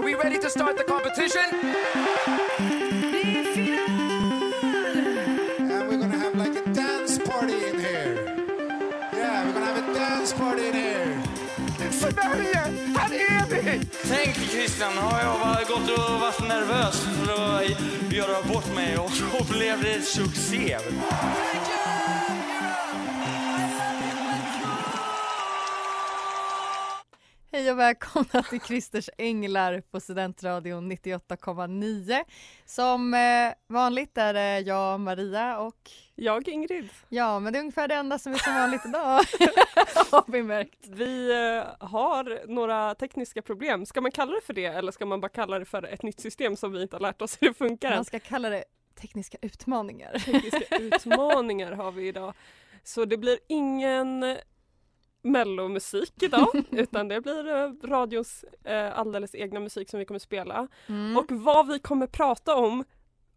Globen, are we ready to start the competition? And we're gonna have like a dance party in here. Yeah, we're gonna have a dance party in here. Sverige, här är vi! Tänk Christian, har jag bara gått och varit nervös för att göra bort mig och så blev det succé. Hej och välkomna till Christers Änglar på Studentradion 98,9. Som eh, vanligt är det jag, Maria och Jag Ingrid. ja, men det är ungefär det enda som är som vanligt idag. Har vi märkt. Vi eh, har några tekniska problem. Ska man kalla det för det eller ska man bara kalla det för ett nytt system som vi inte har lärt oss hur det funkar? Man ska kalla det tekniska utmaningar. Tekniska utmaningar har vi idag. Så det blir ingen mellomusik idag utan det blir eh, radions eh, alldeles egna musik som vi kommer spela. Mm. Och vad vi kommer prata om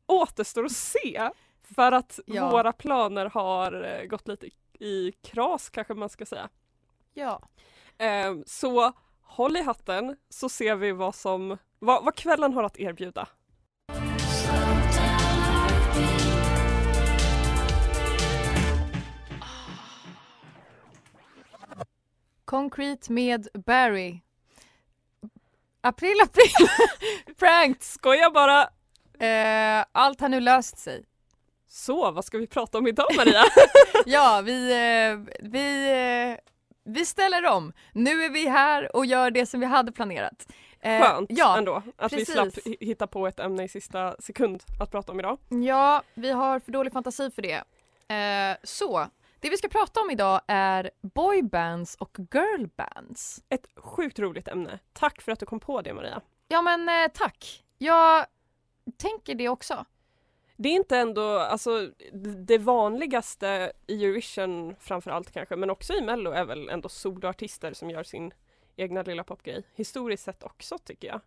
återstår att se. För att Ja. våra planer har eh, gått lite i kras kanske man ska säga. ja. Eh, så håll i hatten så ser vi vad som vad, vad kvällen har att erbjuda. Concrete med Barry. April, april! Pranked! Skoja bara! Eh, allt har nu löst sig. Så vad ska vi prata om idag Maria? Ja, vi, eh, vi, eh, vi ställer om. Nu är vi här och gör det som vi hade planerat. Eh, Skönt ja, ändå att precis. vi slapp hi- hitta på ett ämne i sista sekund att prata om idag. Ja, vi har för dålig fantasi för det. Eh, så, det vi ska prata om idag är boybands och girlbands. Ett sjukt roligt ämne. Tack för att du kom på det Maria. Ja men eh, tack. Jag tänker det också. Det är inte ändå, alltså det vanligaste i Eurovision framförallt kanske, men också i Mello är väl ändå soloartister som gör sin egna lilla popgrej. Historiskt sett också tycker jag.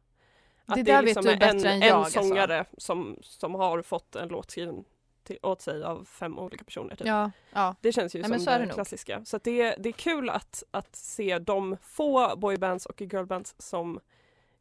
Det där vet du är bättre en, än en jag, alltså. sångare som, som har fått en låt skriven till, åt sig av fem olika personer. Typ. Ja, ja. Det känns ju Nej, som så det, det klassiska. Så det, det är kul att, att se de få boybands och girlbands som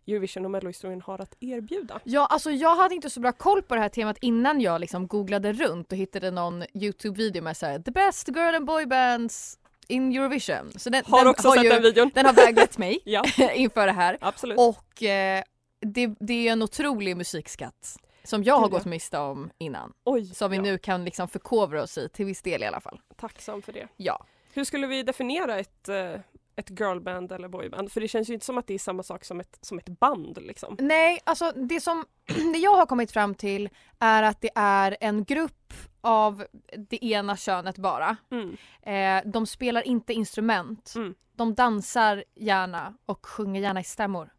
Eurovision och Mellohistorien har att erbjuda. Ja, alltså jag hade inte så bra koll på det här temat innan jag liksom googlade runt och hittade någon Youtube-video med såhär the best girl and boy bands in Eurovision. Så den, Har den också sett ju, den videon. Den har väglett mig inför det här. absolut. Och eh, det, det är en otrolig musikskatt som jag har gått miste om innan. Oj, Som vi ja, nu kan liksom förkovra oss i, till viss del i alla fall. tacksam för det. Ja. Hur skulle vi definiera ett, eh, ett girlband eller boyband? För det känns ju inte som att det är samma sak som ett, som ett band liksom. Nej, alltså det som det jag har kommit fram till är att det är en grupp av det ena könet bara. Mm. Eh, de spelar inte instrument. Mm. De dansar gärna och sjunger gärna i stämmor.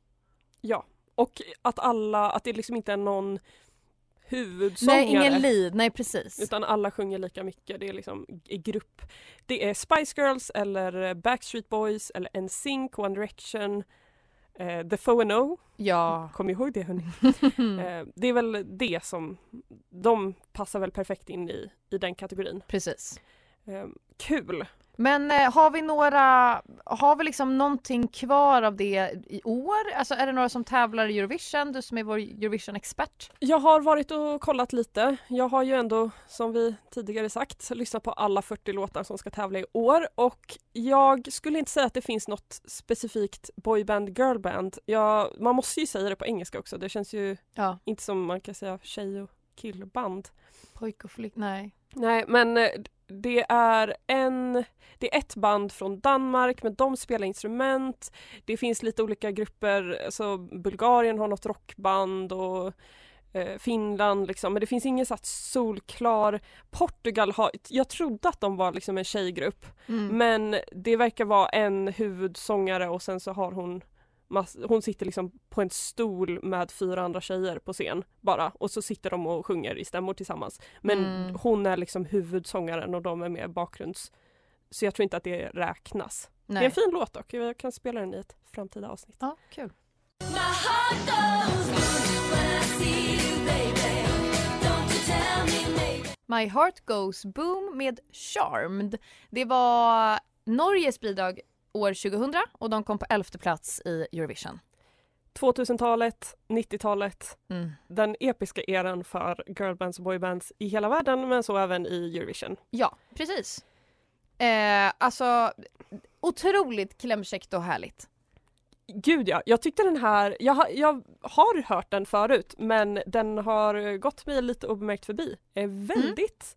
Ja, och att alla, att det liksom inte är någon huvudsångare. Nej, ingen lead. Nej, precis. Utan alla sjunger lika mycket, det är liksom i grupp. Det är Spice Girls eller Backstreet Boys eller NSYNC, One Direction, eh, The Foe No. Ja. Kom ihåg det hörni. Eh, det är väl det som, de passar väl perfekt in i, i den kategorin. Precis. Eh, kul! Men eh, har vi några, har vi liksom någonting kvar av det i år? Alltså är det några som tävlar i Eurovision? Du som är vår Eurovision-expert. Jag har varit och kollat lite. Jag har ju ändå, som vi tidigare sagt, lyssnat på alla 40 låtar som ska tävla i år och jag skulle inte säga att det finns något specifikt boyband, girlband. Jag, man måste ju säga det på engelska också. Det känns ju Ja. inte som man kan säga tjej och killband. Pojk och flick, nej. Nej, men eh, det är en Det är ett band från Danmark men de spelar instrument. Det finns lite olika grupper, alltså Bulgarien har något rockband och eh, Finland liksom, men det finns ingen så solklar Portugal har, jag trodde att de var liksom en tjejgrupp Mm. men det verkar vara en huvudsångare och sen så har hon hon sitter liksom på en stol med fyra andra tjejer på scen bara och så sitter de och sjunger i stämmor tillsammans. Men Mm. hon är liksom huvudsångaren och de är med bakgrunds... Så jag tror inte att det räknas. Det är Nej. en fin låt dock, jag kan spela den i ett framtida avsnitt. Ja, kul. My Heart Goes Boom med Charmed. Det var Norges bidrag år 2000 och de kom på elfte plats i Eurovision. 2000-talet, 90-talet, Mm. den episka eran för girlbands och boybands i hela världen men så även i Eurovision. Ja, precis. Eh, alltså, otroligt klämkäckt och härligt. Gud ja, jag tyckte den här, jag, jag har hört den förut men den har gått mig lite obemärkt förbi. Jag är väldigt,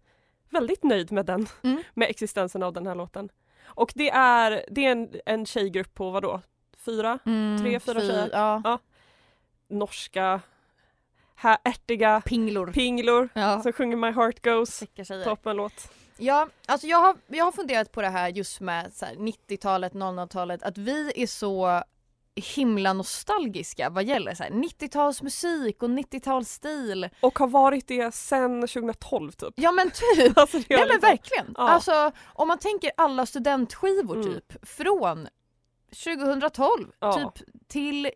väldigt nöjd med den, Mm. med existensen av den här låten. Och det är, det är en, en tjejgrupp på vadå? Fyra? Tre, fyra fy- tjejer. Ja. Ja. Norska, här, ärtiga Pinglor. pinglor Ja. som sjunger My Heart Goes. Toppenlåt. Ja, alltså jag har, jag har funderat på det här just med så här 90-talet, 00-talet, att vi är så himla nostalgiska vad gäller så här 90-talsmusik och 90-talsstil. Och har varit det sedan 2012 typ. Ja men typ! Alltså, Nej men liksom- verkligen! Ja. Alltså om man tänker alla studentskivor Mm. typ från 2012 Ja. typ till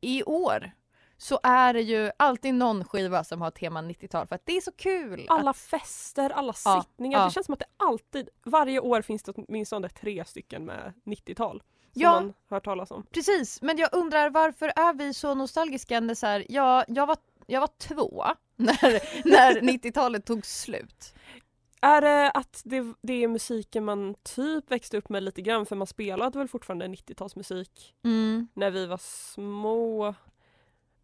i år så är det ju alltid någon skiva som har tema 90-tal för att det är så kul. Alla att, fester, alla Ja, sittningar. ja. Det känns som att det alltid, varje år finns det åtminstone tre stycken med 90-tal. Som Ja. man hör talas om. Precis, men jag undrar varför är vi så nostalgiska när så här, ja, jag var, jag var två när, när 90-talet tog slut. Är det att det, det är musiken man typ växte upp med lite grann för man spelade väl fortfarande 90-talsmusik Mm. när vi var små?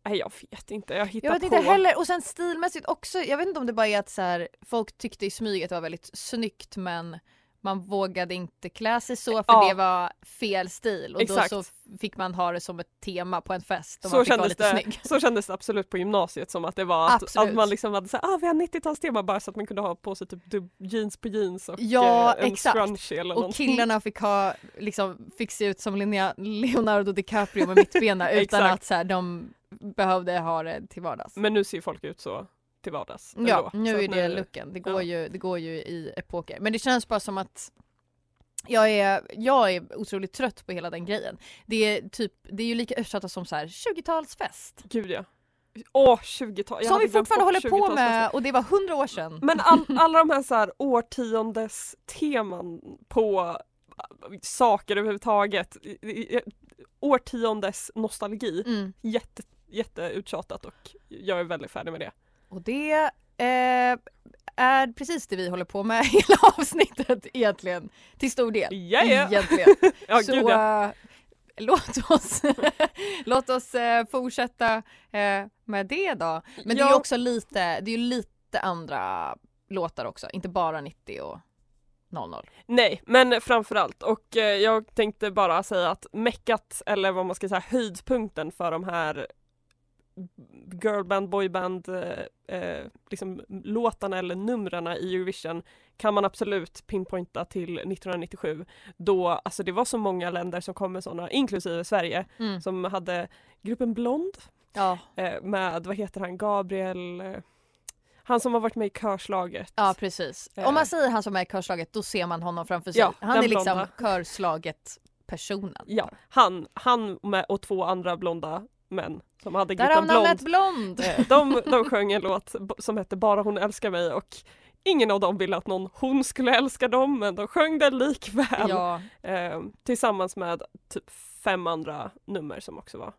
Nej jag vet inte, jag hittar Jag vet på. inte heller, och sen stilmässigt också, jag vet inte om det bara är att så här, folk tyckte i smyg att det var väldigt snyggt men man vågade inte klä sig så för Ja. det var fel stil och Exakt. då så fick man ha det som ett tema på en fest och Så man fick vara kändes, lite det, snygg. så kändes det absolut på gymnasiet som att det var att, att man liksom hade såhär, ah vi har 90-talstema bara så att man kunde ha på sig typ jeans på jeans och Ja, eh, en exakt. scrunchie eller Och någonting. killarna fick ha, liksom, fick se ut som Leonardo DiCaprio med mittbena utan att så här, de behövde ha det till vardags. Men nu ser folk ut så till vardags. Ja, ändå. nu Så är det looken. Det går, ja. ju, det går ju i epoker. Men det känns bara som att jag är, jag är otroligt trött på hela den grejen. Det är typ, det är ju lika översatt som så här 20-talsfest. Gud ja. Åh, 20-tal. jag Som vi fortfarande håller på 20-talsfesten. med och det var 100 år sedan. Men all, alla de här, så här årtiondes teman på äh, saker överhuvudtaget. Årtiondes nostalgi. Mm. Jätte, jätteuttjatat och jag är väldigt färdig med det. Och det eh, är precis det vi håller på med hela avsnittet egentligen. Till stor del. Ja, ja. Egentligen. Ja, Så gud ja. eh, låt oss, låt oss eh, fortsätta eh, med det då. Men det är Ja. också lite, det är lite andra låtar också, inte bara 90 och 00. Nej, men framförallt och jag tänkte bara säga att meckat eller vad man ska säga höjdpunkten för de här girlband, boyband eh, eh, liksom låtarna eller numren i Eurovision kan man absolut pinpointa till 1997 då alltså det var så många länder som kom med sådana, inklusive Sverige, Mm. som hade gruppen Blond Ja. eh, med, vad heter han, Gabriel eh, han som har varit med i körslaget. ja, precis. Eh. Om man säger han som är i körslaget då ser man honom framför sig. Ja, han är liksom blonda. körslaget personen. Ja, han, han med, och två andra blonda män som hade gruppen Blond. namnet Blond! Eh, De, de sjöng en låt som hette Bara hon älskar mig och ingen av dem ville att någon hon skulle älska dem men de sjöng den likväl. Ja. Eh, tillsammans med typ fem andra nummer som också var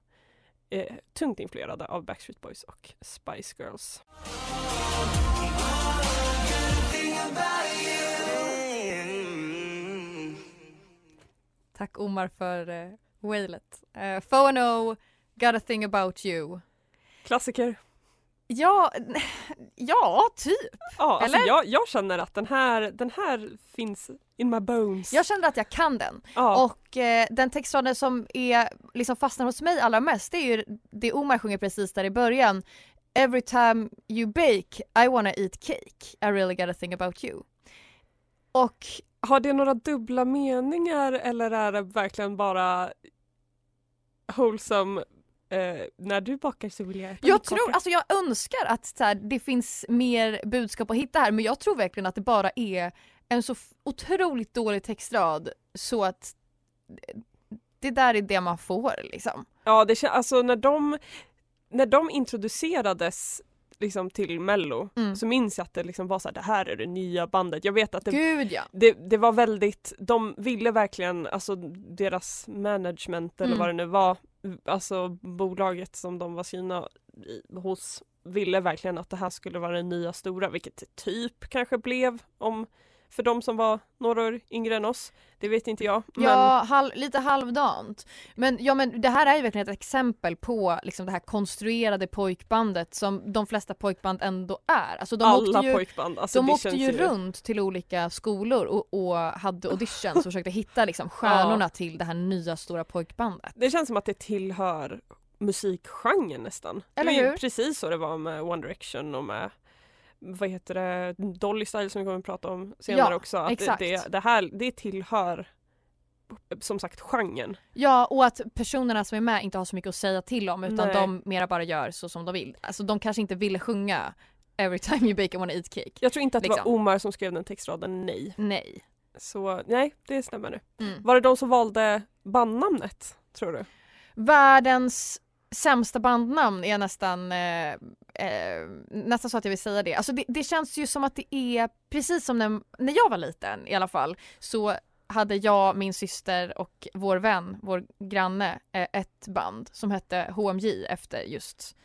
eh, tungt influerade av Backstreet Boys och Spice Girls. Tack Omar för uh, wailet. Uh, Phono, Got a thing about you. Klassiker. Ja, ja typ. Ja, alltså Eller? jag, jag känner att den här, den här finns in my bones. Jag känner att jag kan den. ja. Och eh, den textraden som är, liksom fastnar hos mig allra mest det är ju det Omar sjunger precis där i början. Every time you bake I wanna eat cake I really got a thing about you. Och Har det några dubbla meningar eller är det verkligen bara wholesome eh, när du bakar så vill jag äta jag tror, alltså jag önskar att så här, det finns mer budskap att hitta här men jag tror verkligen att det bara är en så otroligt dålig textrad så att det där är det man får liksom. Ja, det alltså när de, när de introducerades liksom till mello Mm. så minns jag att det liksom var så här, det här är det nya bandet. Jag vet att det, Gud ja. det, det var väldigt, de ville verkligen, alltså deras management eller Mm. vad det nu var, alltså bolaget som de var skrivna hos ville verkligen att det här skulle vara det nya stora, vilket det typ kanske blev om för de som var några år yngre än oss. Det vet inte jag. Men Ja, hal- lite halvdant. Men, ja, men det här är ju verkligen ett exempel på liksom, det här konstruerade pojkbandet som de flesta pojkband ändå är. Alltså, de alla åkte ju, pojkband. Alltså, de åkte känns ju runt till olika skolor och, och hade auditions och försökte hitta liksom, stjärnorna till det här nya stora pojkbandet. Det känns som att det tillhör musikgenren nästan. Eller det är ju hur? precis så det var med One Direction och med vad heter det, Dolly Style som vi kommer att prata om senare Ja, också. Att exakt. Det, det, här det tillhör som sagt genren. Ja, och att personerna som är med inte har så mycket att säga till om utan Nej. de mera bara gör så som de vill. Alltså de kanske inte ville sjunga Every time you bake I wanna eat cake. Jag tror inte att det Liksom. var Omar som skrev den textraden, nej. Nej. Så nej, det stämmer nu. Mm. Var det de som valde bandnamnet, tror du? Världens sämsta bandnamn är nästan eh, eh, nästan så att jag vill säga det. Alltså det, det känns ju som att det är precis som när, när jag var liten i alla fall så hade jag, min syster och vår vän, vår granne, eh, ett band som hette HMJ efter just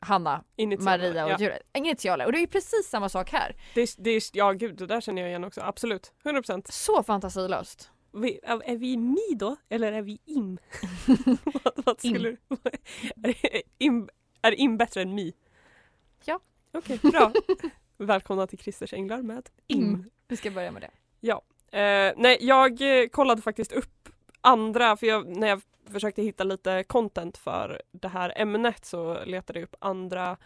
Hanna, Initialer. Maria och ja. Julia. Initialer. Och det är precis samma sak här. Det, är- det, är- ja gud, det där känner jag igen också. Absolut, 100%. Så fantasilöst. Vi, är vi mi då? Eller är vi im? vad, vad skulle du... är, im, är im bättre än mi? Ja. Okej, bra. Välkomna till Christers Änglar med im. Im. Vi ska börja med det. Eh, nej, jag eh, kollade faktiskt upp andra, för jag, när jag försökte hitta lite content för det här ämnet så letade jag upp andra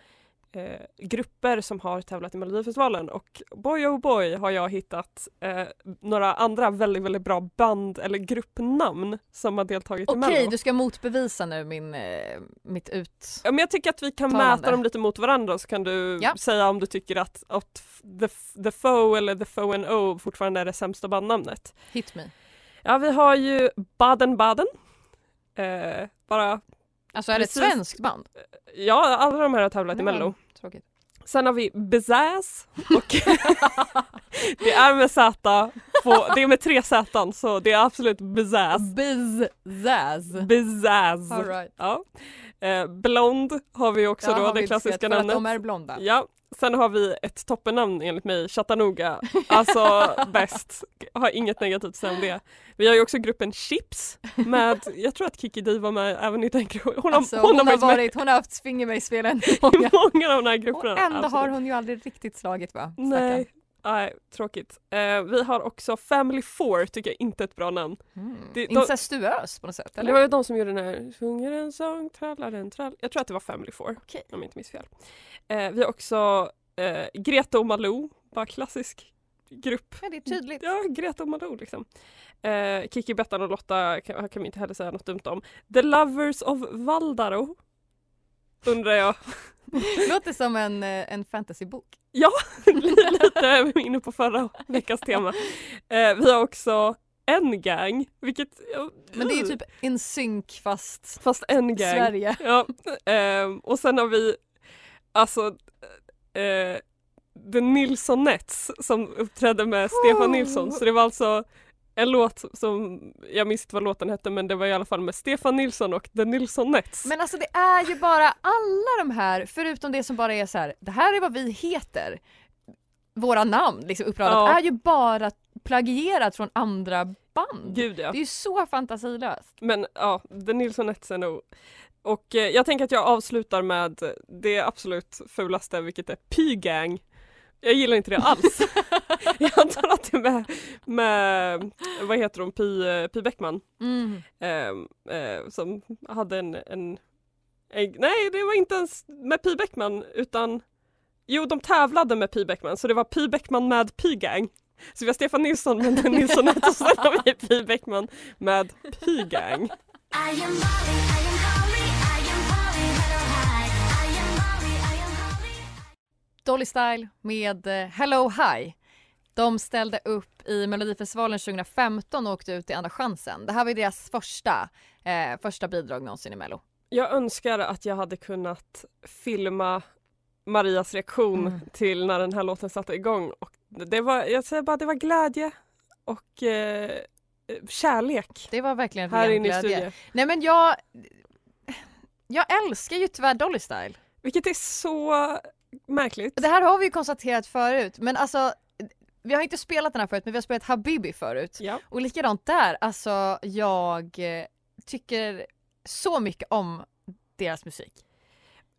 eh, grupper som har tävlat i Melodifestivalen och boy oh boy har jag hittat eh, några andra väldigt, väldigt bra band eller gruppnamn som har deltagit i Okej, Mello. du ska motbevisa nu min, eh, mitt ut... Ja, men jag tycker att vi kan Talande. mäta dem lite mot varandra så kan du Ja. säga om du tycker att, att the, the Foe eller The Foe and O fortfarande är det sämsta bandnamnet. Hit me. Ja, vi har ju Baden-Baden. Eh, bara, Alltså är det ett svenskt band? ja, alla de här har tävlat i Nej, Mello. Tråkigt. Sen har vi Bezaz och det är med Z, på, det är med tre Z så det är absolut Bezaz. Bizzazz. Bezaz. All right. Ja. Eh, Blond har vi också Ja, då, det klassiska diskuterat för att namnet. de är blonda. Ja, sen har vi ett toppennamn enligt mig, Chattanooga. Alltså bäst, har inget negativt om det. Vi har ju också gruppen Chips med, jag tror att Kiki Di var med även i den gruppen. Hon har, Alltså, hon har varit, hon har haft finger med i spelen i många. av de här Och grupperna. ändå har absolut. hon ju aldrig riktigt slagit va? Nej, nej tråkigt. Eh, vi har också Family Four, tycker jag inte är ett bra namn. Mm. Det- de- Incestuös på något sätt Det eller? var ju de som gjorde den här Sjunger en sång, trallar en trall. Jag tror att det var Family Four, Okej. om jag inte minns fel. Eh, vi har också eh, Greta och Malou, bara klassisk grupp. Ja det är tydligt. Ja, Greta och Malou liksom. Eh, Kiki, Bettan och Lotta kan, kan vi inte heller säga något dumt om. The Lovers of Valdaro. Undrar jag. Låter som en, eh, en fantasybok. Lite inne på förra veckans tema. Eh, vi har också en gang, vilket... Men det är ju typ en synk fast Fast en gang. Sverige. Ja, ehm, och sen har vi alltså eh, The Nilssonettes som uppträdde med Stefan Nilsson. Så det var alltså en låt som, jag minns inte vad låten hette men det var i alla fall med Stefan Nilsson och The Nilssonettes. Men alltså det är ju bara alla de här, förutom det som bara är så här, det här är vad vi heter. Våra namn liksom uppradat, Ja. är ju bara plagierat från andra band. Gud ja. Det är ju så fantasilöst. Men ja, The Nilssonettes är nog och eh, jag tänker att jag avslutar med det absolut fulaste vilket är P-gang. Jag gillar inte det alls. jag antar att det är med, med vad heter hon, Pi, Pi Bäckman. Mm. eh, eh, som hade en, en, en, nej det var inte ens med Pi Bäckman utan jo de tävlade med Pi Bäckman så det var Pi Bäckman med P-gang. Så vi har Stefan Nilsson med den Nilsson och sen har vi Pi Bäckman med P-gang. Dolly Style med eh, Hello Hi. De ställde upp i Melodifestivalen 2015 och åkte ut i Andra chansen. Det här var deras första, eh, första bidrag någonsin i Mello. Jag önskar att jag hade kunnat filma Marias reaktion Mm. till när den här låten satte igång. Och det var, jag säger bara, det var glädje och eh, kärlek Det var verkligen här inne i glädje. studion. Nej men jag, jag älskar ju tyvärr Dolly Style. Vilket är så märkligt. Det här har vi ju konstaterat förut men alltså vi har inte spelat den här förut men vi har spelat Habibi förut. Ja. Och likadant där, alltså jag eh, tycker så mycket om deras musik.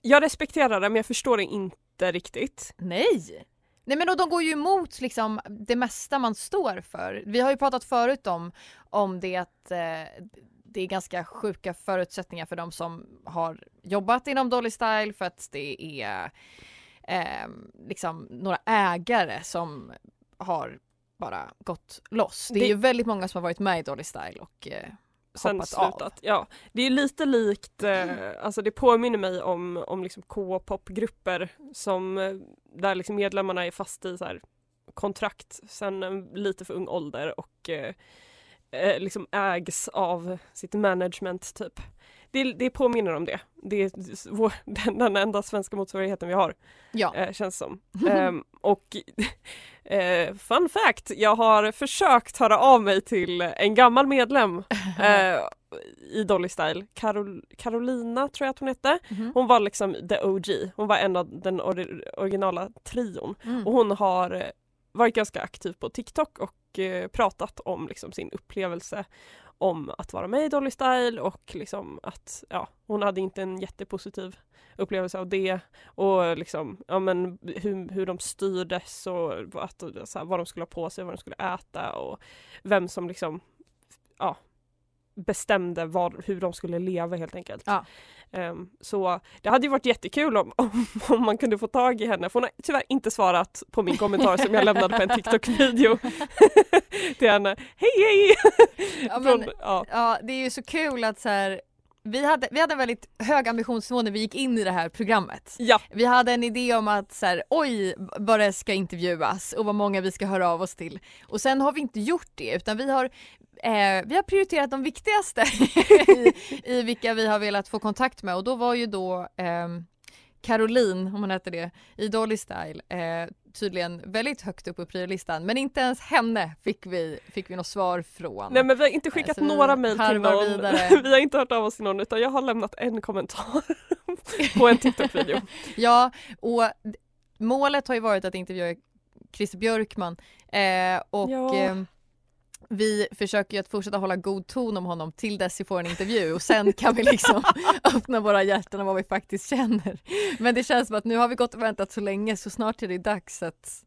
Jag respekterar det men jag förstår det inte riktigt. Nej! Nej men och de går ju emot liksom det mesta man står för. Vi har ju pratat förut om, om det att eh, det är ganska sjuka förutsättningar för de som har jobbat inom Dolly Style för att det är eh, liksom några ägare som har bara gått loss. Det är Det- ju väldigt många som har varit med i Dolly Style och eh, Sen slutat. av. Ja, det är lite likt, eh, alltså det påminner mig om, om liksom K-popgrupper som eh, där liksom medlemmarna är fast i så här kontrakt sen en lite för ung ålder och eh, eh, liksom ägs av sitt management typ. Det, det påminner om det. Det är vår, den, den enda svenska motsvarigheten vi har. Ja. eh, känns som. Ehm, och eh, fun fact, jag har försökt höra av mig till en gammal medlem eh, i Dolly Style, Carol, Carolina tror jag att hon hette. Mhm. Hon var liksom the OG, hon var en av den ori- originala trion Mm. och hon har eh, varit ganska aktiv på TikTok och eh, pratat om liksom sin upplevelse om att vara med i Dolly Style och liksom att ja, hon hade inte en jättepositiv upplevelse av det och liksom, ja men hur, hur de styrdes och att, så här, vad de skulle ha på sig, vad de skulle äta och vem som liksom ja, bestämde vad, hur de skulle leva helt enkelt. Ja. Ehm, så det hade ju varit jättekul om, om, om man kunde få tag i henne, för hon har tyvärr inte svarat på min kommentar som jag lämnade på en TikTok-video till henne. Hej hej! Ja, Från, men- ja. Ja, det är ju så kul att så här, vi hade, vi hade en väldigt hög ambitionsnivå när vi gick in i det här programmet. ja, Vi hade en idé om att så här, oj vad det ska intervjuas och vad många vi ska höra av oss till. Och sen har vi inte gjort det utan vi har, eh, vi har prioriterat de viktigaste i, i vilka vi har velat få kontakt med och då var ju då ehm, Caroline, om hon hette det, i Dolly Style eh, tydligen väldigt högt upp på priolistan men inte ens henne fick vi, fick vi något svar från. Nej men vi har inte skickat vi några mejl till någon. vidare. vi har inte hört av oss till någon utan jag har lämnat en kommentar på en TikTok-video. Ja, och målet har ju varit att intervjua Christer Björkman eh, och Ja. eh, vi försöker ju att fortsätta hålla god ton om honom till dess vi får en intervju och sen kan vi liksom öppna våra hjärtan och vad vi faktiskt känner. Men det känns som att nu har vi gått och väntat så länge så snart är det dags att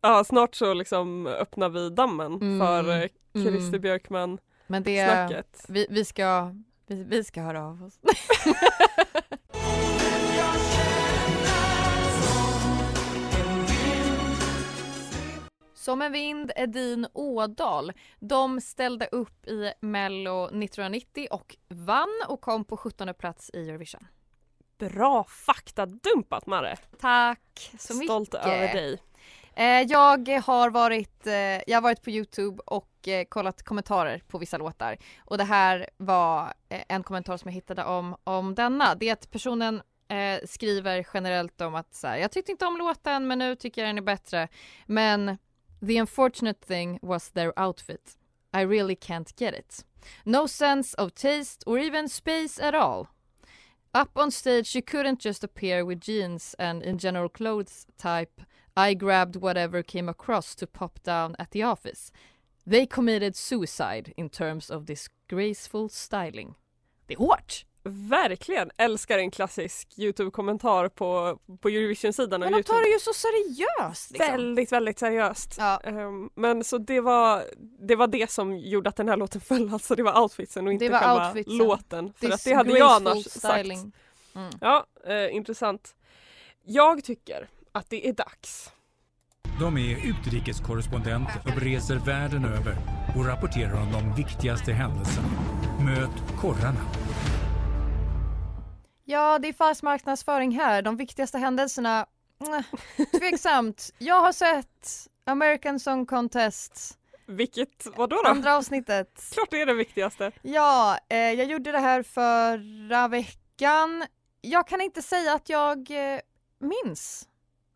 Ja, snart så liksom öppnar vi dammen Mm, för eh, Christer mm. Björkman Men det, snacket. vi, vi ska vi, vi ska höra av oss. Som en vind, Edin Ådal. De ställde upp i Mello 1990 och vann och kom på 17 plats i Eurovision. Bra faktadumpat Marre! Tack så Stolt mycket. över dig. Eh, jag har varit, eh, jag har varit på Youtube och eh, kollat kommentarer på vissa låtar. Och det här var en kommentar som jag hittade om, om denna. Det är att personen skriver generellt om att så här, jag tyckte inte om låten men nu tycker jag den är bättre. Men the unfortunate thing was their outfit. I really can't get it. No sense of taste or even space at all. Up on stage you couldn't just appear with jeans and in general clothes type I grabbed whatever came across to pop down at the office. They committed suicide in terms of disgraceful styling. Det är hårt! Verkligen! Älskar en klassisk Youtube-kommentar på, på Eurovision-sidan Men de Youtube. tar det ju så seriöst liksom. Väldigt, väldigt seriöst. Ja. Ehm, men så det var, det var det som gjorde att den här låten föll, alltså det var outfitsen och inte var själva outfitsen. låten. För att det hade jag annars Disgraceful sagt. styling. Mm. Ja, eh, intressant. Jag tycker att det är dags. De är utrikeskorrespondent och reser världen över och rapporterar om de viktigaste händelserna. Möt korrarna. Ja, det är falsk marknadsföring här. De viktigaste händelserna, mm, tveksamt. Jag har sett American Song Contest, Vilket, vadå då? andra avsnittet. Klart det är det viktigaste. Ja, eh, jag gjorde det här förra veckan. Jag kan inte säga att jag eh, minns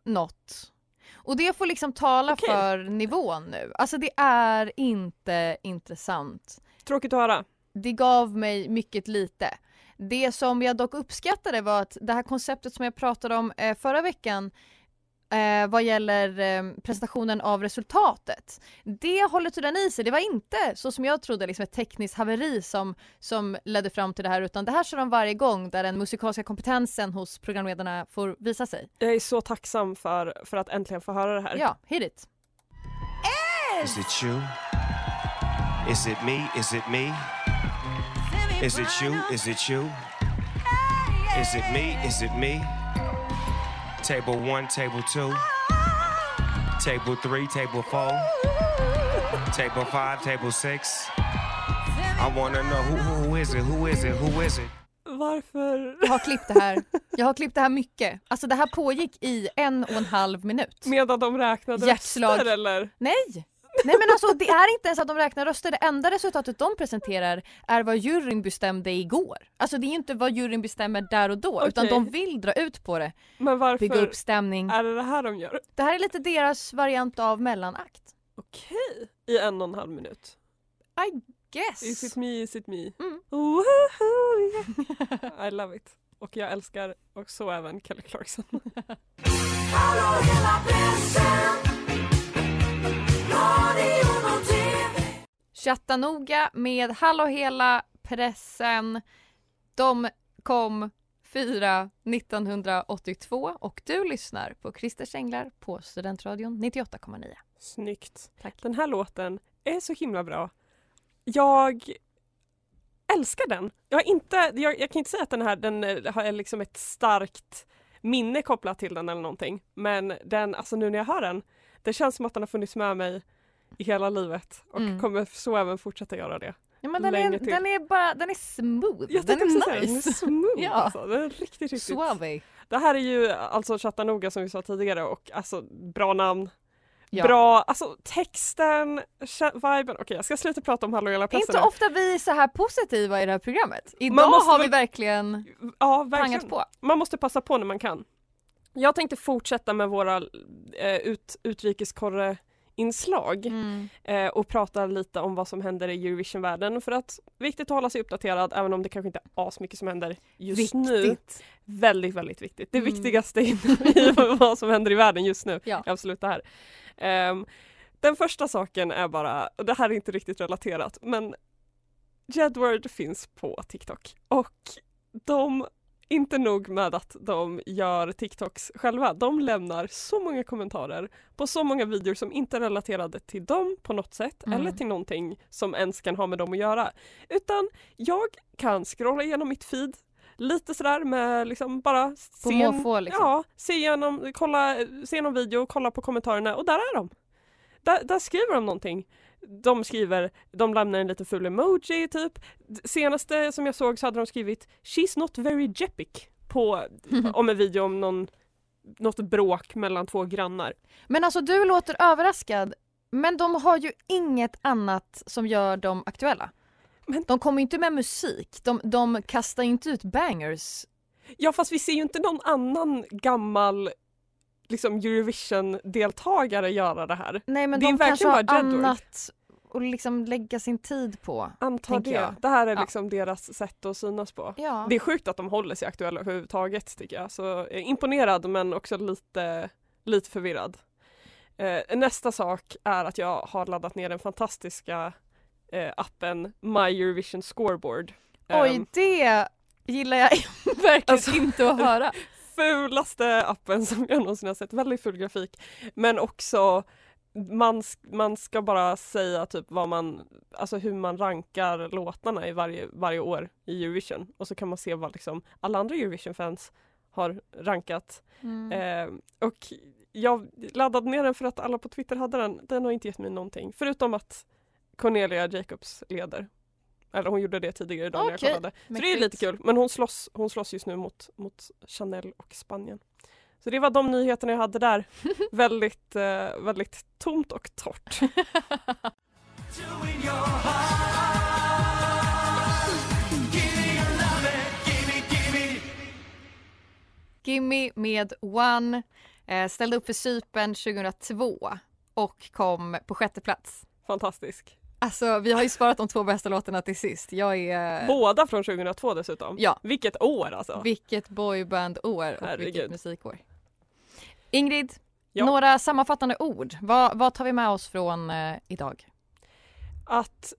något. Och det får liksom tala Okej. för nivån nu. Alltså det är inte intressant. Tråkigt att höra. Det gav mig mycket lite. Det som jag dock uppskattade var att det här konceptet som jag pratade om eh, förra veckan eh, vad gäller eh, presentationen av resultatet. Det håller tydligen i sig. Det var inte så som jag trodde liksom ett tekniskt haveri som, som ledde fram till det här utan det här kör de varje gång där den musikaliska kompetensen hos programledarna får visa sig. Jag är så tacksam för, för att äntligen få höra det här. Ja, hit it. Is it you? Is it me? Is it me? Is it you? Is it you? Is it me? Is it me? Table one, table two, table three, table four, table five, table six. I wanna know who, who is it? Who is it? Who is it? Varför? Jag har klippt det här. Jag har klippt det här mycket. Alltså det här pågick i en och en halv minut. Medan de räknade Hjärtslag. röster eller? Nej! Nej men alltså det är inte ens att de räknar röster, det enda resultatet de presenterar är vad juryn bestämde igår. Alltså det är ju inte vad juryn bestämmer där och då utan Okej. de vill dra ut på det, Men varför bygga upp stämning. är det det här de gör? Det här är lite deras variant av mellanakt. Okej. I en och en halv minut. I guess. Is it me, is it me? Mm. Yeah. I love it. Och jag älskar också även Kelly Clarkson. Chatta noga med Hallå hela pressen. De kom fyra 1982 och du lyssnar på Christers Änglar på Studentradion 98,9. Snyggt. Tack. Den här låten är så himla bra. Jag älskar den. Jag, har inte, jag, jag kan inte säga att den här den eh, har liksom ett starkt minne kopplat till den eller någonting. Men den, alltså nu när jag hör den, det känns som att den har funnits med mig i hela livet och Mm. kommer så även fortsätta göra det. Ja, men den, är, till. den är bara, den är smooth. Jag den är säga, nice. Den är smooth Ja. alltså. Den är riktigt, riktigt. Suave. Det här är ju alltså Chattanooga som vi sa tidigare och alltså bra namn. Ja. Bra, alltså texten, viben. Okej jag ska sluta prata om Hallå hela pressen Inte ofta vi är så här positiva i det här programmet. Idag har vi verkligen Ja, verkligen. pangat på. Man måste passa på när man kan. Jag tänkte fortsätta med våra eh, ut, utrikeskorre-inslag Mm. eh, och prata lite om vad som händer i Eurovision-världen för att viktigt att hålla sig uppdaterad även om det kanske inte är asmycket som händer just nu. Viktigt. Väldigt, väldigt viktigt. Det Mm. viktigaste i vad som händer i världen just nu Ja. är absolut det här. Ehm, den första saken är bara, och det här är inte riktigt relaterat, men Jedward finns på TikTok och de, inte nog med att de gör TikToks själva, de lämnar så många kommentarer på så många videor som inte är relaterade till dem på något sätt Mm. eller till någonting som ens kan ha med dem att göra. Utan jag kan scrolla igenom mitt feed lite sådär med liksom bara På se måfå, liksom. Ja, se igenom, kolla, se någon video, kolla på kommentarerna och där är de. Där, där skriver de någonting. De skriver, de lämnar en lite ful emoji typ. Senaste som jag såg så hade de skrivit She's not very jepic på, om en video om någon, något bråk mellan två grannar. Men alltså du låter överraskad. Men de har ju inget annat som gör dem aktuella. Men- De kommer inte med musik. De, de kastar inte ut bangers Ja fast vi ser ju inte någon annan gammal liksom Eurovision-deltagare göra det här. Nej men Det är de kanske verkligen har annat att liksom lägga sin tid på. Antar det. jag. Det här är Ja. liksom deras sätt att synas på. Ja. Det är sjukt att de håller sig aktuella överhuvudtaget tycker jag. Så jag är imponerad men också lite, lite förvirrad. Eh, nästa sak är att jag har laddat ner den fantastiska eh, appen My Eurovision Scoreboard. Oj, Ehm, det gillar jag verkligen Alltså- inte att höra. fulaste appen som jag någonsin har sett. Väldigt ful grafik. Men också man, man ska bara säga typ vad man, alltså hur man rankar låtarna i varje, varje år i Eurovision. Och så kan man se vad liksom alla andra Eurovision-fans har rankat. Mm. Eh, och jag laddade ner den för att alla på Twitter hade den. Den har inte gett mig någonting. Förutom att Cornelia Jacobs leder. Eller hon gjorde det tidigare idag när jag kollade. Så det är lite kul. Men hon slåss, hon slåss just nu mot, mot Chanel och Spanien. Så det var de nyheterna jag hade där. väldigt, eh, väldigt tomt och torrt. Gimme med One eh, ställde upp för Cypern 2002 och kom på sjätte plats. Fantastisk. Alltså vi har ju sparat de två bästa låtarna till sist. Jag är... Båda från 2002 dessutom. Ja. Vilket år alltså. Vilket boyband-år och Herregud. vilket musikår. Ingrid, Ja. några sammanfattande ord. Vad, vad tar vi med oss från eh, idag? Att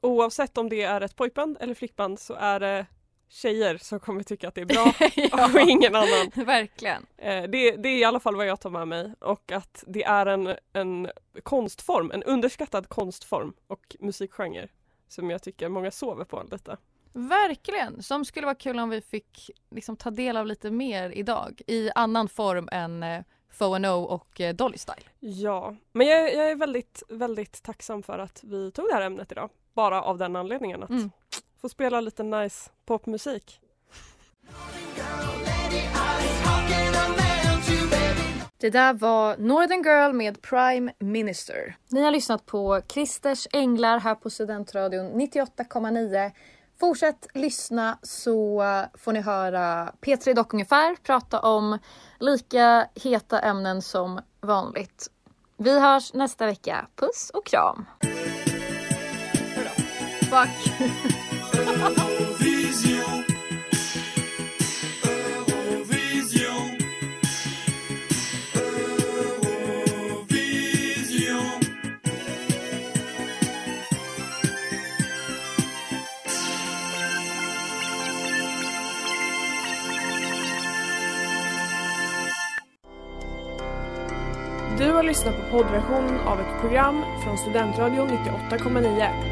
oavsett om det är ett pojkband eller flickband så är det tjejer som kommer tycka att det är bra och ingen annan. Verkligen. Eh, Det, det är i alla fall vad jag tar med mig och att det är en, en konstform, en underskattad konstform och musikgenre som jag tycker många sover på lite. Verkligen, som skulle vara kul om vi fick liksom, ta del av lite mer idag i annan form än eh, och eh, Dolly Style. Ja, men jag, jag är väldigt, väldigt tacksam för att vi tog det här ämnet idag. Bara av den anledningen att Mm. Få spela lite nice popmusik. Det där var Northern Girl med Prime Minister. Ni har lyssnat på Christers Änglar här på Studentradion 98,9. Fortsätt lyssna så får ni höra P3 Dock ungefär prata om lika heta ämnen som vanligt. Vi hörs nästa vecka. Puss och kram! Fuck! Du har lyssnat på poddversion av ett program från Studentradion 98,9.